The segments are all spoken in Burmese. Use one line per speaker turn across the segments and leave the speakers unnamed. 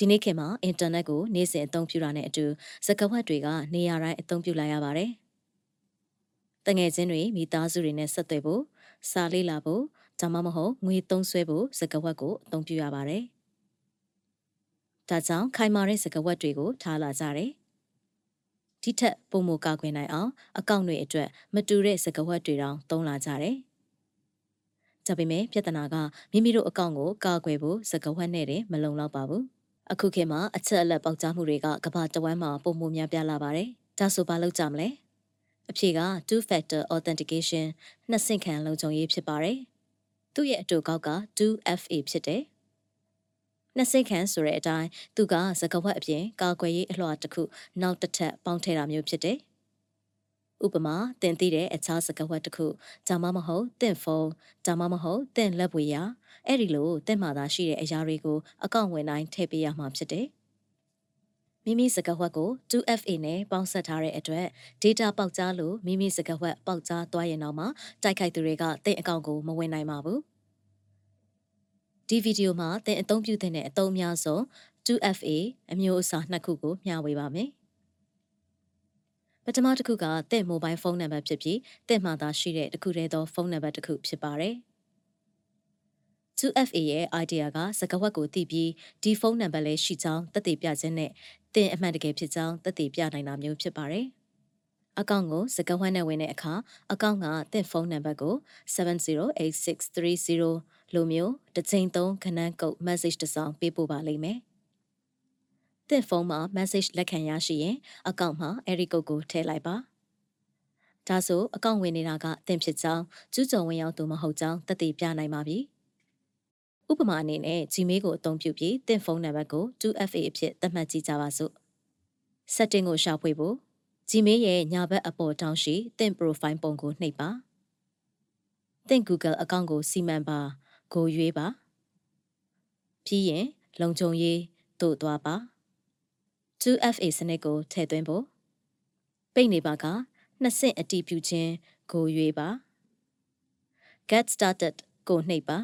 ဒီနေ့ခေတ်မှာအင်တာနက်ကိုနေ့စဉ်အသုံးပြုတာနဲ့အတူစကားဝတ်တွေကနေရာတိုင်းအသုံးပြုလာရပါတယ်။တငယ်ချင်းတွေမိသားစုတွေနဲ့ဆက်သွယ်ဖို့စာလေးလာဖို့ဒါမှမဟုတ်ငွေသုံးစွဲဖို့စကားဝတ်ကိုအသုံးပြုရပါတယ်။ဒါကြောင့်ခိုင်မာတဲ့စကားဝတ်တွေကိုထားလာကြတယ်။ဒီထက်ပုံမကာကွယ်နိုင်အောင်အကောင့်တွေအတွက်မတူတဲ့စကားဝတ်တွေတောင်သုံးလာကြတယ်။ဒါပေမဲ့ပြဿနာကမိမိတို့အကောင့်ကိုကာကွယ်ဖို့စကားဝတ်နဲ့တည်းမလုံလောက်ပါဘူး။ အခုခေတ်မှာအချက်အလက်ပေါက်ကြားမှုတွေကကမ္ဘာတဝန်းမှာပုံမှုများပြားလာပါတယ်။ဒါဆိုဘာလုပ်ကြမလဲ။အဖြေက two factor authentication နှစ်ဆင့်ခံလုံခြုံရေးဖြစ်ပါတယ်။သူ့ရဲ့အတူကောက်က 2FA ဖြစ်တယ်။နှစ်ဆင့်ခံဆိုတဲ့အတိုင်းသူကစကားဝတ်အပြင်ကာကွယ်ရေးအလှော်တစ်ခုနောက်တစ်ထပ်ပေါင်းထည့်တာမျိုးဖြစ်တယ်။ ဥပမာတင်သိတဲ့အခြားစကားဝတ်တစ်ခုဒါမှမဟုတ်တင့်ဖုန်းဒါမှမဟုတ်တင့်လက်ပွေရာအဲ့ဒီလိုတင့်မှသာရှိတဲ့အရာတွေကိုအကောင့်ဝင်တိုင်းထည့်ပေးရမှာဖြစ်တယ်။မိမိစကားဝတ်ကို 2FA နဲ့ပေါင်းစပ်ထားတဲ့အတွက် data ပေါက်ကြားလို့မိမိစကားဝတ်ပေါက်ကြားသွားရင်တော့မှတိုက်ခိုက်သူတွေကတင့်အကောင့်ကိုမဝင်နိုင်ပါဘူး။ဒီဗီဒီယိုမှာသင်အသုံးပြုတဲ့အသုံးများဆုံး 2FA အမျိုးအစားနှစ်ခုကိုမျှဝေပါမယ်။ ပထမတစ်ခုကသင် mobile phone number ဖြစ်ပြီးသင်မှသာရှိတဲ့တစ်ခုတည်းသောဖုန်းနံပါတ်တစ်ခုဖြစ်ပါတယ်။ 2FA ရဲ့ idea ကစကားဝတ်ကိုသိပြီးဒီဖုန်းနံပါတ်လေးရှိကြောင်းသက်သေပြခြင်းနဲ့တင်အမှန်တကယ်ဖြစ်ကြောင်းသက်သေပြနိုင်တာမျိုးဖြစ်ပါတယ်။အကောင့်ကိုစကားဝတ်နဲ့ဝင်တဲ့အခါအကောင့်ကတင့်ဖုန်းနံပါတ်ကို708630လိုမျိုးတစ်ချိန်သုံးခဏန်းကုတ် message တစ်စောင်ပေးပို့ပါလိမ့်မယ်။ တင့်ဖုန်းမှာ message လက်ခံရရှိရင်အကောင့်မှာအဲဒီကုတ်ကိုထည့်လိုက်ပါ။ဒါဆိုအကောင့်ဝင်နေတာကတင့်ဖြစ်ကြောင်းကျူးကျော်ဝင်ရောက်သူမဟုတ်ကြောင်းသက်သေပြနိုင်ပါပြီ။ဥပမာအနေနဲ့ Gmail ကိုအသုံးပြုပြီးသင်ဖုန်းနံပါတ်ကို 2FA အဖြစ်သတ်မှတ်ကြည့်ကြပါစို့ setting ကိုရှာဖွေဖို့ Gmail ရဲ့ညာဘက်အပေါ်တောင်းရှိသင် profile ပုံကိုနှိပ်ပါသင် Google အကောင့်ကိုစီမံပါကိုရွေးပါပြီးရင်လုံခြုံရေးတို့သွားပါ 2FA စနစ်ကိုထည့်သွင်းဖို့ပိတ်နေပါကနှစ်ဆင့်အတည်ပြုခြင်းကိုရွေးပါ get started ကိုနှိပ်ပါ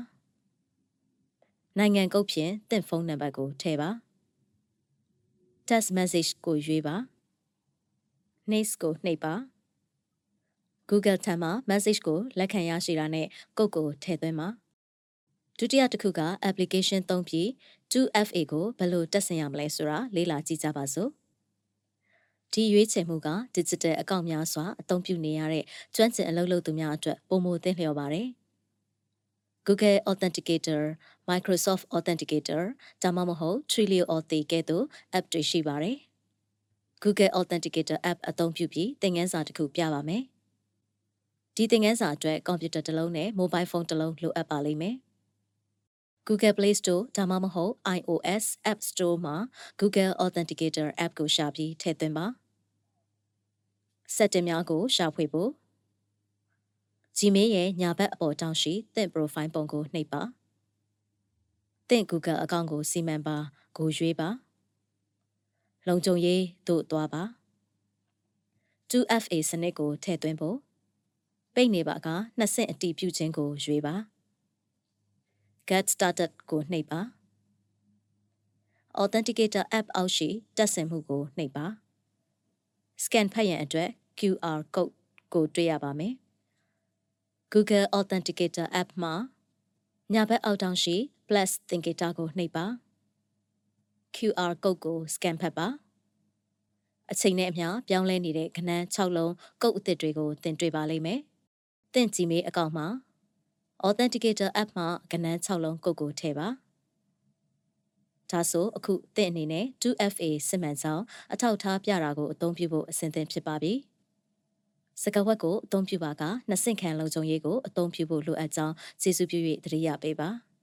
နိုင်ငံကုတ်ဖြင့်တင့်ဖုန်းနံပါတ်ကိုထည့်ပါ text message ကိုရွေးပါ next ကိုနှိပ်ပါ Google ထံမှ message ကိုလက်ခံရရှိတာနဲ့ကုတ်ကိုထည့်သွင်းပါ ဒုတိယတစ်ခုက application သုံးပြီး 2FA ကိုဘယ်လိုတက်ဆင်ရမလဲဆိုတာလေ့လာကြည့်ကြပါစို့ဒီရွေးချယ်မှုက digital အကောင့်များစွာအသုံးပြုနေရတဲ့ကျွမ်းကျင်အလုပ်လုပ်သူများအတွက်ပုံမသင့်လျော်ပါတယ်။ Google Authenticator, Microsoft Authenticator ဒါမှမဟုတ် Twilio Auth ကဲ့သို့ app တွေရှိပါတယ်။ Google Authenticator app အသုံးပြုပြီးသင်ခန်းစာတစ်ခုပြပါမယ်။ဒီသင်ခန်းစာအတွက်ကွန်ပျူတာတစ်လုံးနဲ့ mobile phone တစ်လုံးလိုအပ်ပါလိမ့်မယ်။ Google Play Store ဒါမှမဟုတ် iOS App Store မှာ Google Authenticator app ကိုရှာပြီးထည့်သွင်းပါ။ setting များကိုရှာဖွေဖို့ Gmail ရဲ့ညာဘက်အပေါ်တောင်းရှိသင့် profile ပုံကိုနှိပ်ပါ။သင့် Google အကောင့်ကိုစီမံပါကိုရွေးပါ။လုံခြုံရေးသို့သွားပါ။ 2FA စနစ်ကိုထည့်သွင်းဖို့ပိတ်နေပါကနှစ်ဆင့်အတည်ပြုခြင်းကိုရွေးပါ။ Get started ကိုနှိပ်ပါ။ Authenticator app အောက်ရှိတက်ဆင်မှုကိုနှိပ်ပါ။ scan ဖတ်ရန်အတွက် QR code ကိုတွေ့ရပါမယ် Google Authenticator app မှာညာဘက်အောက်တောင်ရှိ plus သင်္ကေတကိုနှိပ်ပါ QR code ကို scan ဖတ်ပါအချိန်နဲ့အမျှပြောင်းလဲနေတဲ့ခဏန်း6လုံးကုတ်အသစ်တွေကိုသင်တွေ့ပါလိမ့်မယ်။သင်ကြည့်မေးအကောင့်မှာ Authenticator app မှာကဏန်း6လုံးကုတ်ကိုထည့်ပါ။ဒါဆိုအခုသင်အနေနဲ့ 2FA စစ်မှန်ကြောင်းအထောက်ထားပြတာကိုအသုံးပြုဖို့အဆင်သင့်ဖြစ်ပါပြီ။စကားဝတ်ကိုအသုံးပြုပါကနှစ်ဆင့်ခံလုံခြုံရေးကိုအသုံးပြုဖို့လိုအပ်ကြောင်းကျေးဇူးပြု၍သတိရပေးပါ။